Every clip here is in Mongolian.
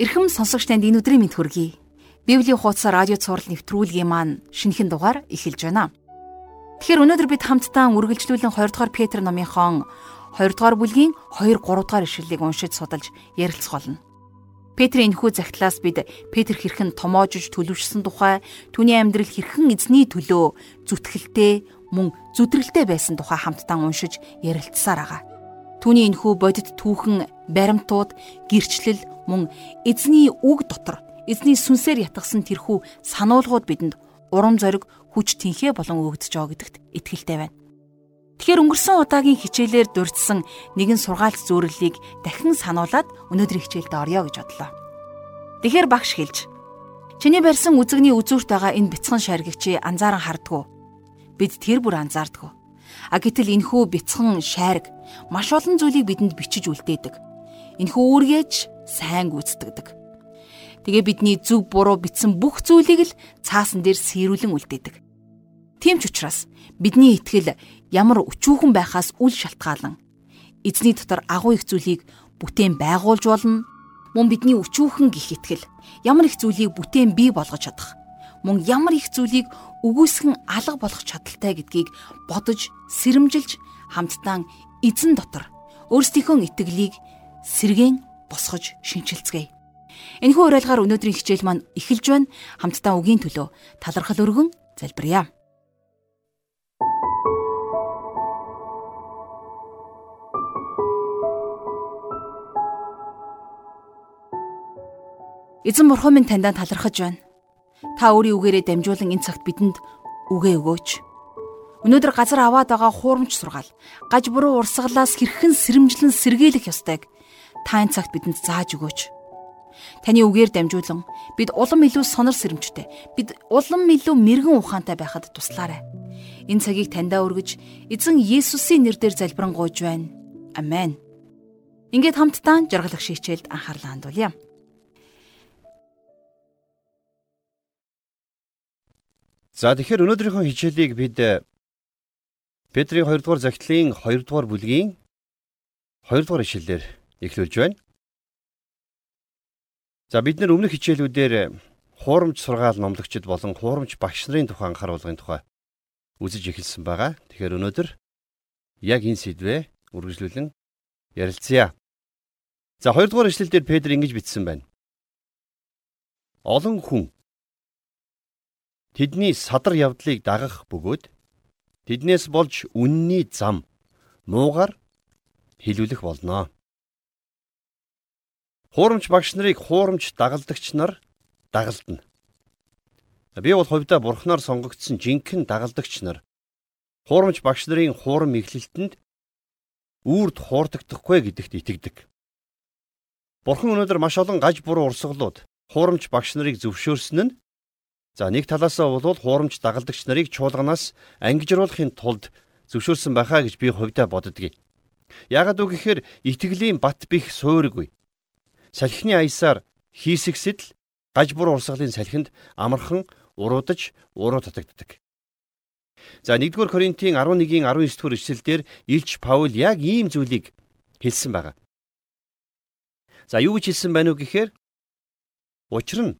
Ирхэм сонсогч танд энэ өдрийн мэд хүргэе. Библийн хуудас радио цаурал нэвтрүүлгийн маань шинэхэн дугаар эхэлж байна. Тэгэхээр өнөөдөр бид хамтдаа үргэлжлүүлэн 20 дугаар Петр номынхон 20 дугаар бүлгийн 2 3 дугаар ишлэлийг уншиж судалж ярилцах болно. Петрийн энэхүү загтлаас бид Петр хэрхэн томоожж төлөвшсөн тухай, түүний амьдрал хэрхэн эзний төлөө зүтгэлтэй мөн зүдрэлтэй байсан тухай хамтдаа уншиж ярилцсаар байгаа. Түүний энэхүү бодит түүхэн баримтууд, гэрчлэл мөн эзний үг дотор эзний сүнсээр ятгсан тэрхүү сануулгууд бидэнд урам зориг, хүч тэнхээ болон өгдөж байгаа гэдэгт итгэлтэй байна. Тэгэхээр өнгөрсөн удаагийн хичээлээр дурдсан нэгэн сургаалт зөвөрлөлийг дахин сануулад өнөөдрийн хичээлд орё гэж бодлоо. Тэгэхээр багш хэлж Чиний барьсан үзэгний үзүүрт байгаа энэ бяцхан шаргигчийг анзааран хардггүй. Бид тэр бүр анзаардггүй. А гэтэл энхүү бяцхан шарг маш олон зүйлийг бидэнд бичиж үлдээдэг. Энэхүү үүргээж сайн гүйцэтгэдэг. Тэгээ бидний зөв буруу бичсэн бүх зүйлийг л цаасан дээр сэрүүлэн үлдээдэг. Тийм ч учраас бидний итгэл ямар өчүүхэн байхаас үл шалтгаалan эзний дотор агуу их зүйлийг бүтээн байгуулж болно. Мөн бидний өчүүхэн гих итгэл ямар их зүйлийг бүтээн бий болгож чадах. Мөн ямар их зүйлийг үгүйсгэн алга болгох чадaltaй гэдгийг бодож, сэрэмжилж хамтдаа эзэн дотор өөрсдийнхөө итгэлийг сэргэн босгож шинчилцгээе. Энэхүү уриалгаар өнөөдрийн хичээл маань эхэлж байна. Хамтдаа үгийн төлөө талархал өргөн залбирая. Эзэн бурхан минь таньдаа талархаж байна. Та өөрийн үгээрээ дамжуулан энэ цагт бидэнд үгээ өгөөч. Өнөөдөр газар аваад байгаа хуурамч сургаал гаж буруу урсгалаас хэрхэн сэрэмжлэн сэргийлэх ёстойг та энэ цагт бидэнд зааж өгөөч. Таны үгээр дамжуулан бид улам илүү сонор сэрэмжтэй, бид улам илүү мэрэгэн ухаантай байхад туслаарай. Энэ цагийг таньдаа өргөж, эзэн Есүсийн нэрээр залбирanгуйж байна. Амен. Ингээд хамтдаа жаргалах шийчэлд анхаарлаа хандуулъя. За тэгэхээр өнөөдрийнхөө хичээлийг бид Петрийн 2 дугаар захидлын 2 дугаар бүлгийн 2 дугаар ишлэлээр эхлүүлж байна. За бид нар өмнөх хичээлүүдээр хуурамч сургаал номлогчд болон хуурамч багш нарын тухай анхааруулгын тухай үзэж эхэлсэн байгаа. Тэгэхээр өнөөдөр яг энэ сэдвээ үргэлжлүүлэн ярилцъя. За 2 дугаар ишлэлдэр Петр ингэж бичсэн байна. Олон хүн тэдний садар явдлыг дагах бөгөөд Тэднээс болж үнний зам муугар хилүүлэх болно. Хуурамч багш нарыг хуурамч дагалдагч нар дагалдана. Би бол хувьдаа бурхнаар сонгогдсон жинхэнэ дагалдагч нар хуурамч багш нарын хуурам эглэлтэнд үрд хуурдагдахгүй гэдэгт итгэдэг. Бурхан өнөөдөр маш олон гаж буруу урсгалууд хуурамч багш нарыг зөвшөөрсөн нь За нэг талаасаа бол хуурамч дагалдагч нарыг чуулганаас ангижруулахын тулд зөвшөөрсөн байхаа гэж би хувьдаа боддгийг. Яагад үг гэхээр итгэлийн бат бих суурьгүй. Салхины аясаар хийсэгсэд л гаж бур урсгалын салхинд амархан уруудаж уруу татагддаг. За 1-р Коринтын 11-ийн 19-р эшлэлдэр Илч Паул яг ийм зүйлийг хэлсэн байгаа. За юу гэж хэлсэн байна уу гэхээр учир нь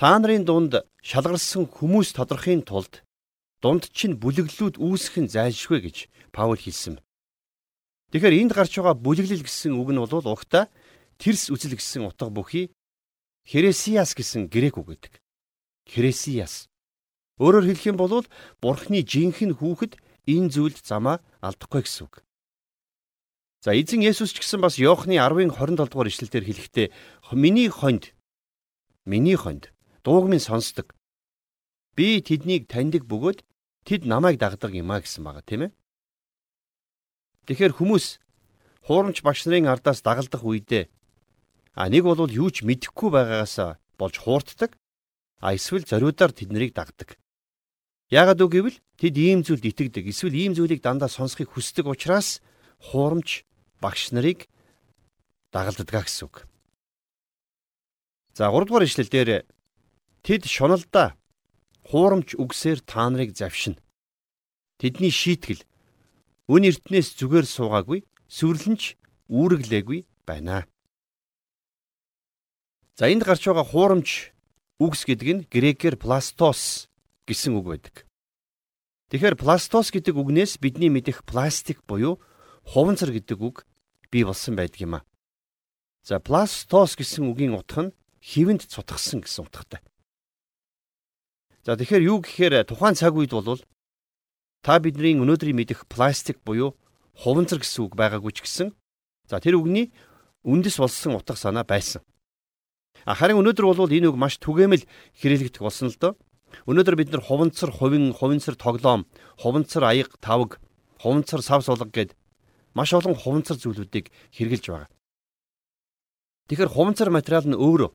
Та нарын дунд шалгарсан хүмүүс тодорхойн тулд дунд чинь бүлэглүүд үүсэх нь зайлшгүй гэж Паул хэлсэн. Тэгэхээр энд гарч байгаа бүлэглэл гэсэн үг нь бол угтаа тэрс үзэл гэсэн утга бүхий хересиас гэсэн грек үг гэдэг. Хересиас. Өөрөөр хэлэх юм бол бурхны жинхэнэ хүүхэд энэ зүйлд замаа алдахгүй гэсэн үг. За эзэн Есүс ч гэсэн бас Иохны 10-ын 27 дугаар ишлэлээр хэлэхдээ миний хонд миний хонд дууг минь сонсдог. Би тэднийг таньдаг бөгөөд тэд намайг дагдаг юм а гэсэн байгаа тийм ээ. Тэгэхээр хүмүүс хуурамч багш нарын ардаас дагалдах үедээ а нэг бол юу ч мэдэхгүй байгаагаас болж хуурддаг а эсвэл зориудаар тэднийг дагдаг. Яагаад үг гэвэл тэд ийм зүйлд итгэдэг эсвэл ийм зүйлийг дандаа сонсхийг хүсдэг учраас хуурамч багш нарыг дагалддаг гэсэн үг. За 3 дугаар ишлэл дээр Тэд шуналдаа хуурамч үгсээр та нарыг завшина. Тэдний шийтгэл өн эртнээс зүгээр суугаагүй, сүрлэнч үүрэглээгүй байна. За энд гарч байгаа хуурамч үгс гэдэг нь грекээр пластос гэсэн үг байдаг. Тэгэхээр пластос гэдэг үгнээс бидний мэдих пластик буюу хуванцар гэдэг үг бий болсон байдаг юм а. За пластос гэсэн үгийн утга нь хивэнд цутгсан гэсэн утгатай. За тэгэхээр юу гэхээр тухайн цаг үед бол та бидний өнөөдрийн мэдих пластик буюу хуванцар гэсэн үг байгаагүй ч гэсэн за тэр үгний үндэс болсон утга санаа байсан. Харин өнөөдөр бол энэ үг маш түгээмэл хэрэглэгдэх болсон л доо. Өнөөдөр бид нар хуванцар хувин, хувинцар тоглоом, хуванцар аяг тавг, хуванцар сав сулга гэд маш олон хуванцар зүйлүүдийг хэрэгжилж байгаа. Тэгэхээр хуванцар материал нь өөрөө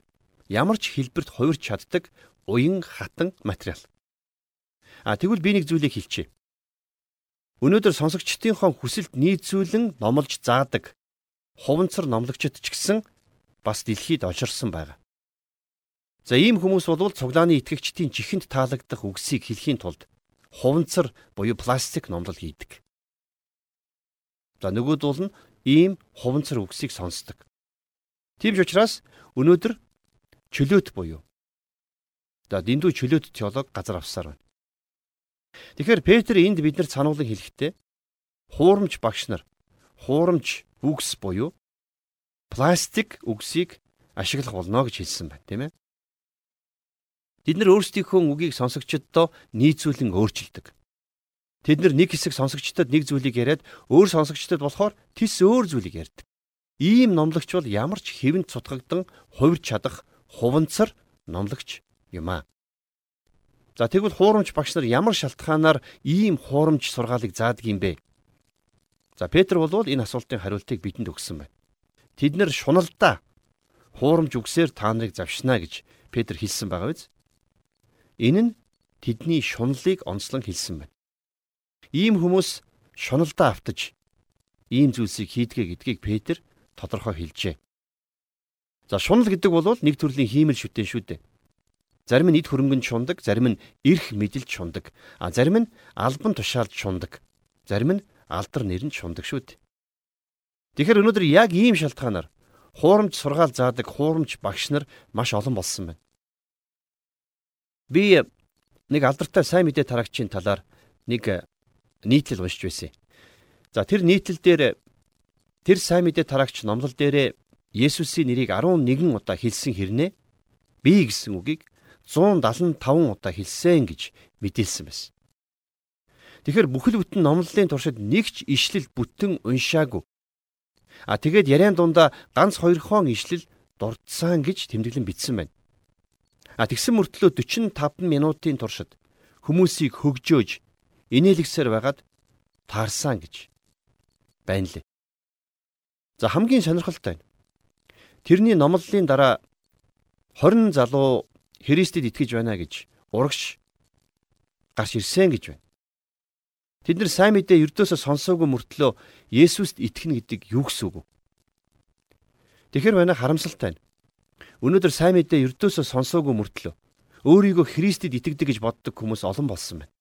ямар ч хэлбэрт хувирч чаддаг уян хатан материал. А тэгвэл би нэг зүйлийг хэлчихье. Өнөөдөр сонсогчдийнхоо хүсэлд нийцүүлэн номлож заадаг хуванцар номлогчд ч гэсэн бас дэлхийд олширсан байна. За ийм хүмүүс бол цуглааны итгэгчдийн чихэнд таалагдах үгсийг хэлхийн тулд хуванцар буюу пластик номлол хийдэг. За нөгөөдөл нь ийм хуванцар үгсийг сонсдог. Тийм ч учраас өнөөдөр чөлөөт буюу за дэндүү чөлөөт теолог газар авсаар байна. Тэгэхээр Петр энд биднэрт сануулгын хэлэхдээ хуурамч багш нар хуурамч үгс буюу пластик үгсийг ашиглах болно гэж хэлсэн байна, тийм ээ. Бид нар өөрсдийнхөө үгийг сонсогчдод нийцүүлэн өөрчилдөг. Тэд нар нэг хэсэг сонсогчдод нэг зүйлийг яриад өөр сонсогчдод болохоор тис өөр зүйлийг ярьдаг. Ийм номлогч бол ямар ч хэвэнд цутгагдан хувирч чадах хуванцар номлогч юм аа. За тэгвэл хуурамч багш нар ямар шалтгаанаар ийм хуурамч сургаалыг заадаг юм бэ? За Петр бол энэ асуултын хариултыг бидэнд өгсөн байна. Тэд нэр шуналдаа хуурамч үгсээр та нарыг завшнаа гэж Петр хэлсэн байгаа биз? Энэ нь тэдний шунлыг онцлон хэлсэн байна. Ийм хүмүүс шуналдаа автаж ийм зүйлсийг хийдгээ гэдгийг Петр тодорхой хэлжээ. За шунал гэдэг бол нэг төрлийн хиймэл шүтэн шүү дээ. Зарим нь эд хөрөнгөнд шундаг, зарим нь эрх мэдэлд шундаг, а зарим нь албан тушаалд шундаг. Зарим нь алдар нэрэнд шундаг шүү дээ. Тэгэхээр өнөөдөр яг ийм шалтгаанаар хуурамч сургаал заадаг хуурамч багш нар маш олон болсон байна. Би нэг алдартай сайн мэдээ тараагчийн талаар нэг нийтлэл уншиж байсан. За тэр нийтлэл дээр Тэр сайн мэдээ тараагч номлол дээрээ Есүсийн нэрийг 11 удаа хэлсэн хэрнээ би гэсэн үгийг 175 удаа хэлсэн гэж мэдээлсэн байсан. Тэгэхээр бүхэл бүтэн номлолын туршид нэг ч ишлэл бүтэн уншаагүй. А тэгээд яриан дундаа ганц хоёр хон ишлэл дурдсан гэж тэмдэглэн бичсэн байна. А тэгсэн мөртлөө 45 минутын туршид хүмүүсийг хөгжөөж инээлгсээр байгаад таарсан гэж байна лээ. За хамгийн сонирхолтой нь тэрний номлолын дараа 20 залуу Христэд итгэж байна гэж урагш гарч ирсэн гэж байна. Тэд нар сайн мэдээ ердөөсөө сонсоогүй мөртлөө Есүст итгэнэ гэдэг юу гэсэн үг вэ? Тэгэхэр байна харамсалтай нь. Өнөөдөр сайн мэдээ ердөөсөө сонсоогүй мөртлөө өөрийгөө Христэд итгэдэг гэж боддог хүмүүс олон болсон байна.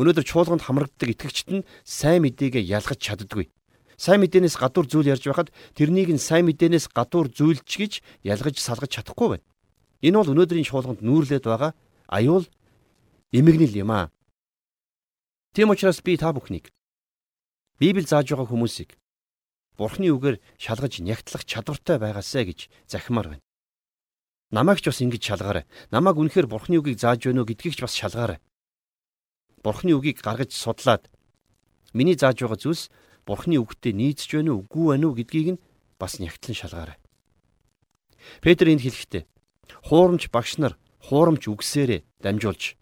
Өнөөдөр чуулганд хамрагддаг итгэгчид нь сайн мэдээгээ ялгаж чаддаггүй сайн мэдээнээс гадуур зүйл ярьж байхад тэрнийг нь сайн мэдээнээс гадуур зүйлч гэж ялгаж салгаж чадахгүй байна. Энэ бол өнөөдрийн чуулганд нүүрлээд байгаа аюул эмгэнэл юм аа. Тийм учраас би та бүхнийг Библи зааж байгаа хүмүүсийг Бурхны үгээр шалгаж нягтлах чадвартай байгаасай гэж захимаар байна. Намайг ч бас ингэж шалгаарай. Намайг үнэхээр Бурхны үгийг зааж байна уу гэдгийг ч бас шалгаарай. Бурхны үгийг гаргаж судлаад миний зааж байгаа зүйлс Бурхны үгтээ нийцж байна уу, үгүй байна уу гэдгийг нь бас нягтлан шалгаарай. Петр энд хэлэхдээ хуурамч багш нар хуурамч үгсээрээ дамжуулж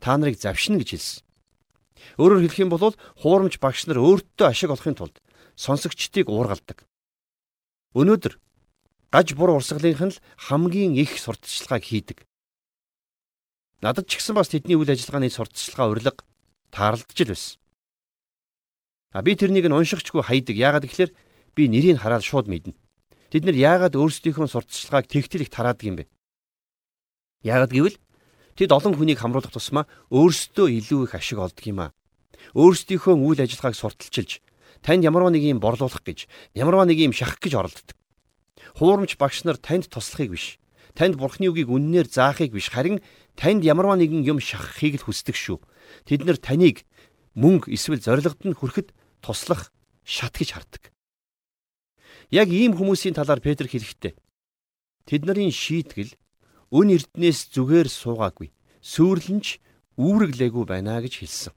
та нарыг завшина гэж хэлсэн. Өөрөөр хэлэх юм бол хуурамч багш нар өөртөө ашиг олохын тулд сонсогчдыг уургалдаг. Өнөөдөр гаж бур урсгалынх нь л хамгийн их сурталчилгааг хийдэг. Надад ч гэсэн бас тэдний үйл ажиллагааны сурталчилгаа урилга таарлаж л байсан. А би тэрнийг нь уншихчгүй хайдаг. Яагаад гэвэл би нэрийг хараад шууд мэднэ. Тэд нар яагаад өөрсдийнхөө сурталчилгааг тэгтэл их тараадаг юм бэ? Яагаад гэвэл тэд олон хүнийг хамруулах тусмаа өөрсдөө илүү их ашиг олдог юм аа. Өөрсдийнхөө үйл ажиллагааг сурталчилж танд ямарваа нэг юм борлуулах гэж, ямарваа нэг юм шахах гэж оролддог. Хуурамч багш нар танд туслахыг биш. Танд Бурхны үгийг үннээр заахыг биш, харин танд ямарваа нэгэн юм шахахыг л хүсдэг шүү. Тэд нар таныг мөнгө эсвэл зоригт нь хүрэхэд туслах шат гэж хардаг. Яг ийм хүмүүсийн талаар Петр хэлэхдээ тэд нарын шийтгэл өн эрднээс зүгээр суугаагүй. Сүүрлэнч үүрэглээгүй байна гэж хэлсэн.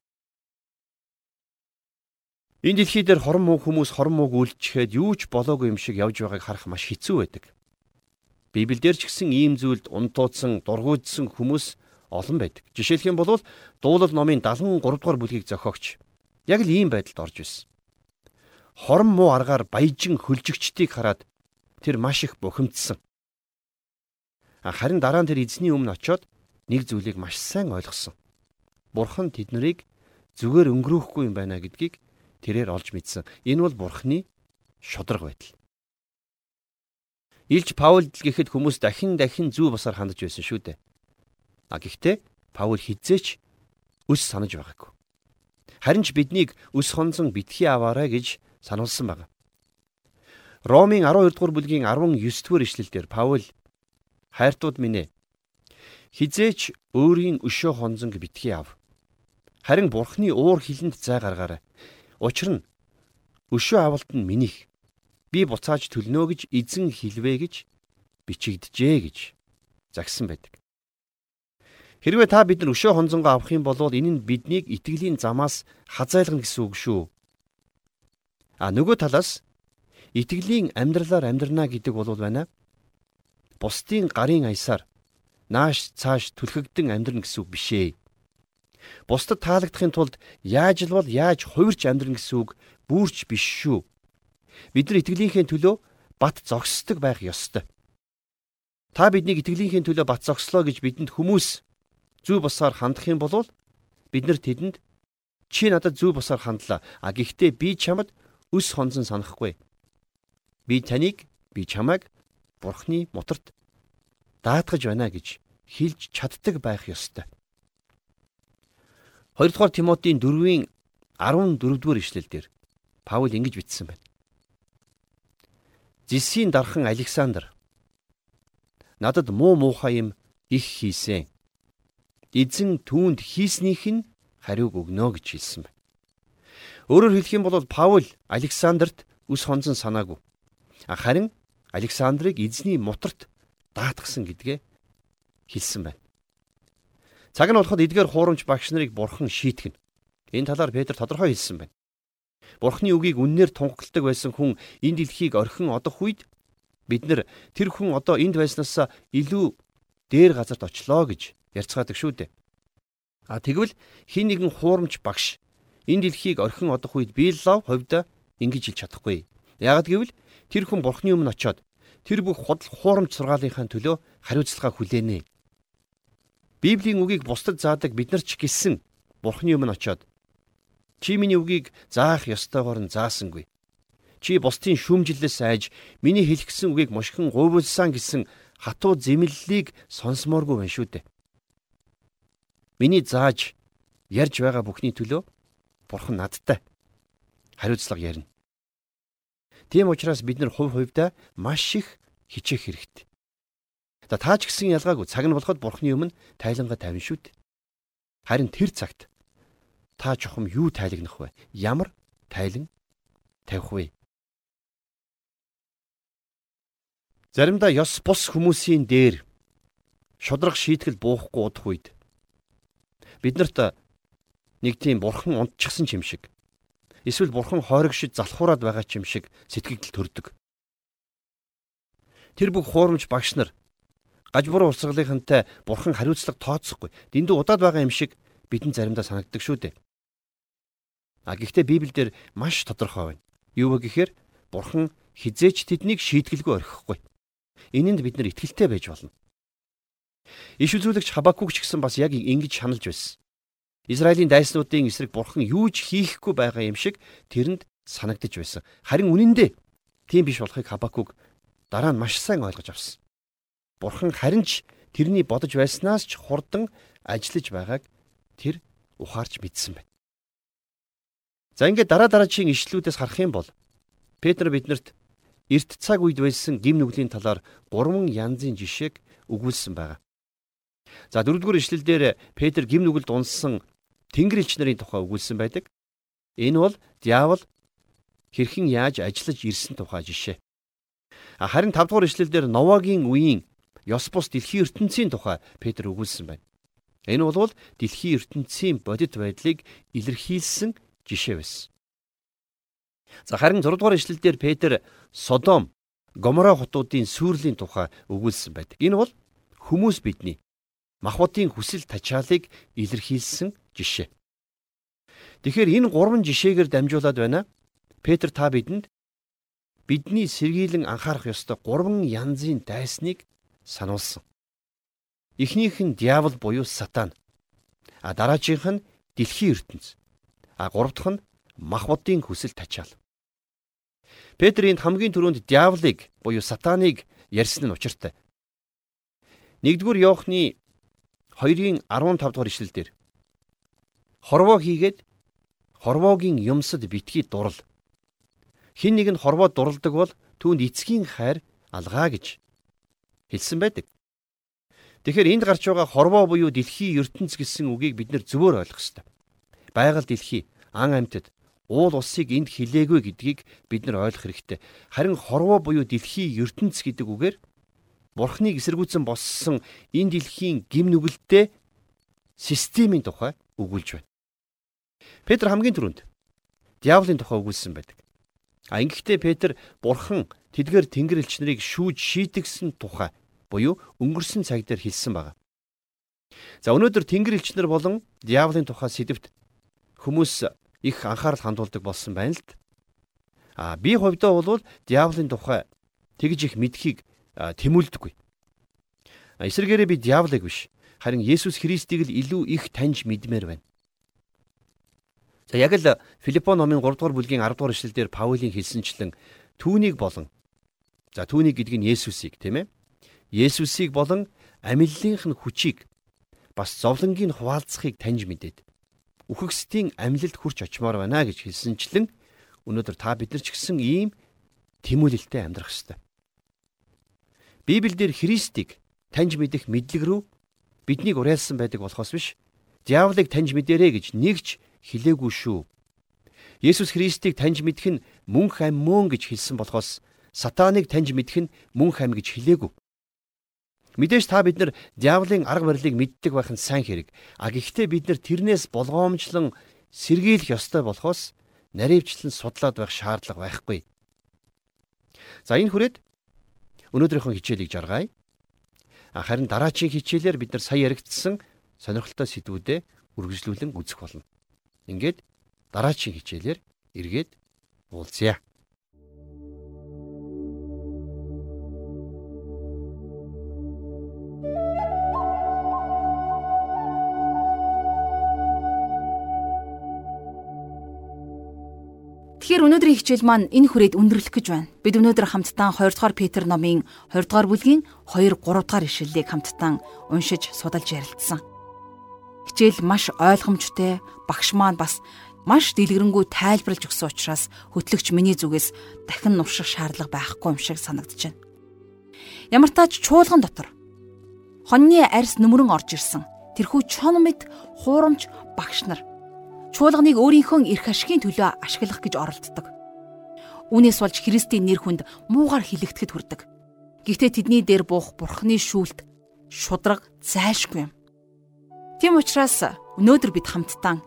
Энэ дэлхий дээр хорон муу хүмүүс хорон мууг үйлчлэхэд юу ч болоогүй юм шиг явж байгааг харах маш хэцүү байдаг. Библиэлд ч гэсэн ийм зүйлд унтуудсан, дургуйдсан хүмүүс олон байдаг. Жишээлх юм бол дуулал номын 73 дугаар бүлгийг зохиогч яг л ийм байдалд орж исэн. Хорон муу аргаар баяжин хөлжигчдийг хараад тэр маш их бухимдсан. Харин дараа нь тэр эзний өмнө очиод нэг зүйлийг маш сайн ойлгосон. Бурхан тэднийг зүгээр өнгөрөөхгүй юм байна гэдгийг тэрээр олж мэдсэн. Энэ бол бурхны шудраг байдал. Илж Паул гэхэд хүмүүс дахин дахин зүү басаар хандж байсан шүү дээ. А гэхдээ Паул хизээч өс санаж байгаагүй. Харин ч биднийг өс хонзон битгий аваарай гэж сануулсан байна. Ромын 12 дугаар бүлгийн 19 дугаар ишлэлдэр Паул хайртууд минь ээ хизээч өөрийн өшөө хонзонг битгий ав. Харин бурхны уур хилэнд зай гаргаарай. Учир нь өшөө авалт нь минийх. Би буцааж төлнө гэж эзэн хэлвэ гэж бичигдэжээ гэж загсан байдаг. Хэрвээ та бид нар өшөө хонзонгоо авах юм бол энэ нь биднийг итгэлийн замаас хазайлгана гэсэн үг шүү. А нөгөө талаас итгэлийн амьдралаар амьдрна гэдэг бол байна. Бусдын гарын аясаар нааш цааш түлхэгдэн амьдрна гэсэн үг бишээ. Бусдад таалагдахын тулд яаж л бол яаж хувирч амьдрах гэсэн үг бүрч биш шүү. Бид нар итгэлийнхээ төлөө бат зогсдог байх ёстой. Та биднийг итгэлийнхээ төлөө бат зогслоо гэж бидэнд хүмүүс зүү босоор хандах юм бол бид нар тэдэнд чи надад зүү босоор хандлаа. А гэхдээ би чамд өс хонзон санахгүй. Би таныг би чамайг бурхны мутарт даатгаж байна гэж хэлж чаддаг байх ёстой. 2 дугаар Тимотийн 4-ийн 14 дугаар ишлэлдэр Паул ингэж бичсэн байна. Зисийн дархан Александр надад муу муухай юм их хийсэн. Эзэн түүнд хийснийх нь хариуг өгнө гэж хэлсэн байна. Өөрөөр хэлэх юм бол Паул Александрт үс хонзон санаагүй. Харин Александрыг эзний мутарт даатгсан гэдгээ хэлсэн байна. Цаг нь болоход эдгээр хуурамч багш нарыг бурхан шийтгэн. Энэ талаар Петр тодорхой хэлсэн байна. Бурхны үгийг үннээр тунхагладаг байсан хүн энэ дэлхийг орхин одох үед бид нар тэр хүн одоо энд байснаас илүү дээр газарт очлоо гэж ярьцгаадаг шүү дээ. А тэгвэл хин нэгэн хуурамч багш энэ дэлхийг орхин одох үед би лав хувьда ингэж хэлж чадахгүй. Яг гэвэл тэр хүн бурхны өмнө очиод тэр бүх худал хуурамч сургаалынхаа төлөө хариуцлага хүлээнэ. Библийн үгийг бусдад заадаг бид нар ч гисэн Бурхны өмнө очиод чи миний үгийг заах ёстойгоор нь заасангүй. Чи бусдын шүүмжлэлээс айж миний хэлгэсэн үгийг мушгин гуйвуулсан гэсэн хатуу зэмлэлийг сонсомооргүй байна шүү дээ. Миний зааж ярьж байгаа бүхний төлөө Бурхан надтай хариуцлага ярина. Тийм учраас бид нар хувь хувьдаа маш их хичээх хэрэгтэй. За таа ч гэсэн ялгаагүй цаг нь болоход бурхны өмнө тайлангаа тавина шүү дээ. Харин тэр цагт та чухам юу тайлагнах вэ? Ямар тайлан тавих вэ? Заримдаа ёс бус хүмүүсийн дээр шудраг шийтгэл буухгүй удах үед биднэрт нэг тийм бурхан унтчихсан юм шиг эсвэл бурхан хойрогшид залхуураад байгаа юм шиг сэтгэл төрдөг. Тэр бүх хуурамч багш нар гаж буруу урсгалынхантай бурхан хариуцлага тооцохгүй. Дэндүү удаад байгаа юм шиг бидэнд заримдаа санагддаг шүү дээ. А гэхдээ Библиэлд маш тодорхой байна. Юу вэ гэхээр бурхан хизээч тэднийг шийтгэлгүй орхихгүй. Энэнд бид нар итгэлтэй байж болно. Иш үзүүлэгч Хабакуг ч гэсэн бас яг ингэж шаналж байсан. Израилийн дайснуудын эсрэг бурхан юу ч хийхгүй байгаа юм шиг тэрэнд санагдаж байсан. Харин үнэн дээр тийм биш болохыг Хабакуг дараа нь маш сайн ойлгож авсан. Бурхан харин ч тэрний бодож байснаас ч хурдан ажиллаж байгааг тэр ухаарч мэдсэн байна. За ингээд дараа дараагийн ишлүүдээс харах юм бол Петр биднэрт эрт цаг үед байсан гим нүглийн талаар гурван янзын жишээг өгүүлсэн байгаа. За дөрөвдүгээр ишлэлдэр Петр гим нүгэлд унсан тэнгэр элч нарын тухай өгүүлсэн байдаг. Энэ бол диавол хэрхэн яаж ажиллаж ирсэн тухай жишээ. Харин 5 дугаар ишлэлдэр Новагийн үеийн ёс бус дэлхийн ертөнцийн тухай Петр өгүүлсэн байна. Энэ бол дэлхийн ертөнцийн бодит байдлыг илэрхийлсэн жишээ байсан. За харин 6 дугаар ишлэлдэр Петр Содом, Гомора хотуудын сүрлийн тухай өгүүлсэн байдаг. Энэ бол хүмүүс бидний махбодын хүсэл тачаалыг илэрхийлсэн жишээ. Тэгэхээр энэ гурван жишээгээр дамжуулаад байна. Петр та бидэнд бидний сэргийлэн анхаарах ёстой гурван янзын дайсныг сануулсан. Эхнийх нь диавол буюу сатан. А дараагийнх нь дэлхийн ертөнц. А гурав дахь нь махбодын хүсэл тачаал. Петрийн хамгийн түрүүнд диаволыг буюу сатаныг ярьсан нь учиртай. 1-р Иохны 2-ын 15 дугаар ишлэлдэр хорвоо хийгээд хорвоогийн юмсад битгий дурал. Хин нэг нь хорвоо дуралдаг бол түүнд эцгийн хайр алгаа гэж хэлсэн байдаг. Тэгэхээр энд гарч байгаа хорвоо буюу дэлхийн ертөнц гэсэн үгийг бид нэр зөвөр ойлгох ёстой. Байгаль дэлхий, ан амьтад, уул усыг энд хилээгүй гэдгийг бид нар ойлгох хэрэгтэй. Харин хорвоо буюу дэлхийн ертөнц гэдэг үгээр Бурхныг эсэргүүцэн боссон энэ дэлхийн гим нүгэлтэй системийн тухай өгүүлж байна. Петр хамгийн түрүүнд диаволын тухай өгүүлсэн байдаг. А ингэхдээ Петр Бурхан тэдгээр тэнгэр элчнэрийг шүүж шийтгсэн тухай буюу өнгөрсөн цаг дээр хэлсэн байна. За өнөөдөр тэнгэр элчнэр болон диаволын тухай сэдвт хүмүүс их анхаарал хандуулдаг болсон байна л д. А би хувьдаа бол диаволын тухай тэгж их мэдхийг тэмүүлдэггүй. Эсвэргээрээ би диаволыг биш харин Есүс Христийг л илүү их таньж мэдмээр байна. За яг л Филиппо номын 3 дугаар бүлгийн 10 дугаар эшлэлдэр Паулийн хэлсэнчлэн түүнийг болон за түүнийг гэдэг нь Есүсийг тийм ээ. Есүсийг болон амиллынх нь хүчийг бас зовлонгийн хуваалцахыг таньж мэдээд үхэгсдийн амьлалд хүрч очимоор байна гэж хэлсэнчлэн өнөөдөр та бид нар ч гэсэн ийм тэмүүлэлтэд амьдрах ёстой. Библиэлд Христийг таньж мэдэх мэдлэг рүү биднийг уриалсан байдаг болохоос биш. Диаволыг таньж мэдэрэй гэж нэгч хэлээгүй шүү. Есүс Христийг таньж мэдэх нь мөнх ам мөн гэж хэлсэн болохоос сатаныг таньж мэдэх нь мөнх ам гэж хэлээгүй. Мэдээж та бид нар диаволын арга барилыг мэддэг байх нь сайн хэрэг. А гэхдээ бид нар тэрнээс болгоомжлон сэргийлэх ёстой болохоос наривчлан судлаад байх шаардлага байхгүй. За энэ хүрээд өнөөдрийнхөө хичээлийг жаргая. Харин дараачийн хичээлээр бид нар сая яригдсан сонирхолтой сэдвүүдэд үргэлжлүүлэн үзэх болно. Ингээд дараачийн хичээлээр эргээд уулзъя. Тэгэхээр өнөөдрийн хичээл маань энэ хүрээд өндөрлөх гэж байна. Бид өнөөдөр хамтдаа 2 дугаар Петр номын 2 дугаар бүлгийн 2 3 дугаар ишлэлийг хамтдаа уншиж судалж ярилцсан. Хичээл маш ойлгомжтой, багш маань бас маш дэлгэрэнгүй тайлбарлаж өгсөн учраас хөтлөгч миний зүгээс дахин нурших шаардлага байхгүй юм шиг санагдаж байна. Ямар тач чуулган дотор хоньны арьс нүмерэн орж ирсэн. Тэрхүү чон мэд хуурамч багш нар чуулганыг өөрийнхөө эрх ашигын төлөө ашиглах гэж оролддог. Үүнээс болж Христийн нэр хүнд муугар хилэгдэхэд хүрдэг. Гэхдээ тэдний дээр буух Бурхны шүүлт шудраг зайлшгүй юм. Тийм учраас өнөөдөр бид хамтдаа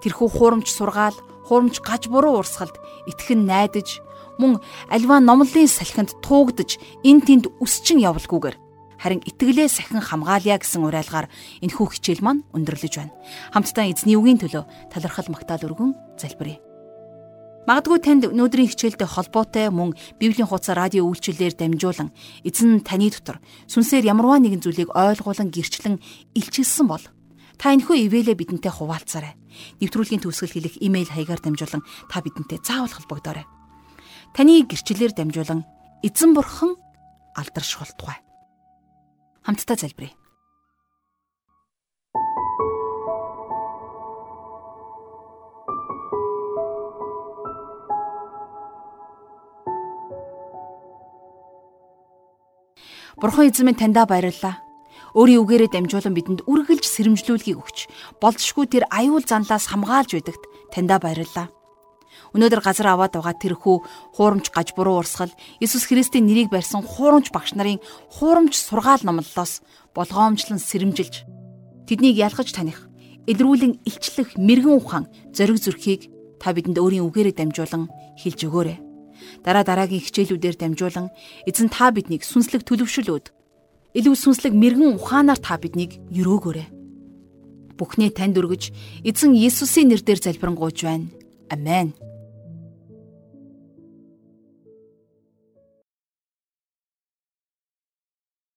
тэрхүү хуурамч сургаал, хуурамч гаж буруу урсгалд итгэн найдаж мөн альва номлын салхинд туугдж эн тэнд өсчин явалгүйгээр харин итгэлээ сахин хамгаалъя гэсэн уриалгаар энэхүү хичээл маань өндөрлөж байна. Хамтдаа эзний үгийн төлөө талархал магтаал өргөн залбирая. Магадгүй танд өнөөдрийн хичээлтэй холбоотой мөн Библийн хуудас радио үйлчилгээр дамжуулан эзэн таны дотор сүнсээр ямарваа нэгэн зүйлийг ойлгуулан гэрчлэн илчилсэн бол та энэхүү ивэлээ бидэнтэй хуваалцаарай. Нэвтрүүлгийн төгсгөл хэлэх имэйл хаягаар дамжуулан та бидэнтэй заавал холбогдоорой. Таны гэрчлэлээр дамжуулан эзэн бурхан алдаршуултугай хамтдаа залбирая. Бурхан эзэмээ таньдаа баярлалаа. Өөрийн үгээрээ дамжуулан бидэнд үргэлж сэрэмжлүүлгийг өгч, болзошгүй тэр аюул занлаас хамгаалж бидэгт таньдаа баярлалаа. Өнөөдөр газар аваад байгаа тэрхүү хуурамч гаж буруу урсгал Иесус Христийн нэрийг барьсан хуурамч багш нарын хуурамч сургаал номлолоос болгоомжлон сэрэмжилж тэднийг ялгаж таних, илрүүлэн илчлэх мэрэгэн ухаан зориг зүрхийг та бидэнд өөрийн үгээрээ дамжуулан хэлж өгөөрэй. Дараа дараагийн хичээлүүдээр дамжуулан эзэн та биднийг сүнслэг төлөвшөлөөд илүү сүнслэг мэрэгэн ухаанаар та биднийг өрөөгөөрэй. Бүхнээ танд өргөж эзэн Иесусийн нэрээр залбирanгуйж байна. Амен.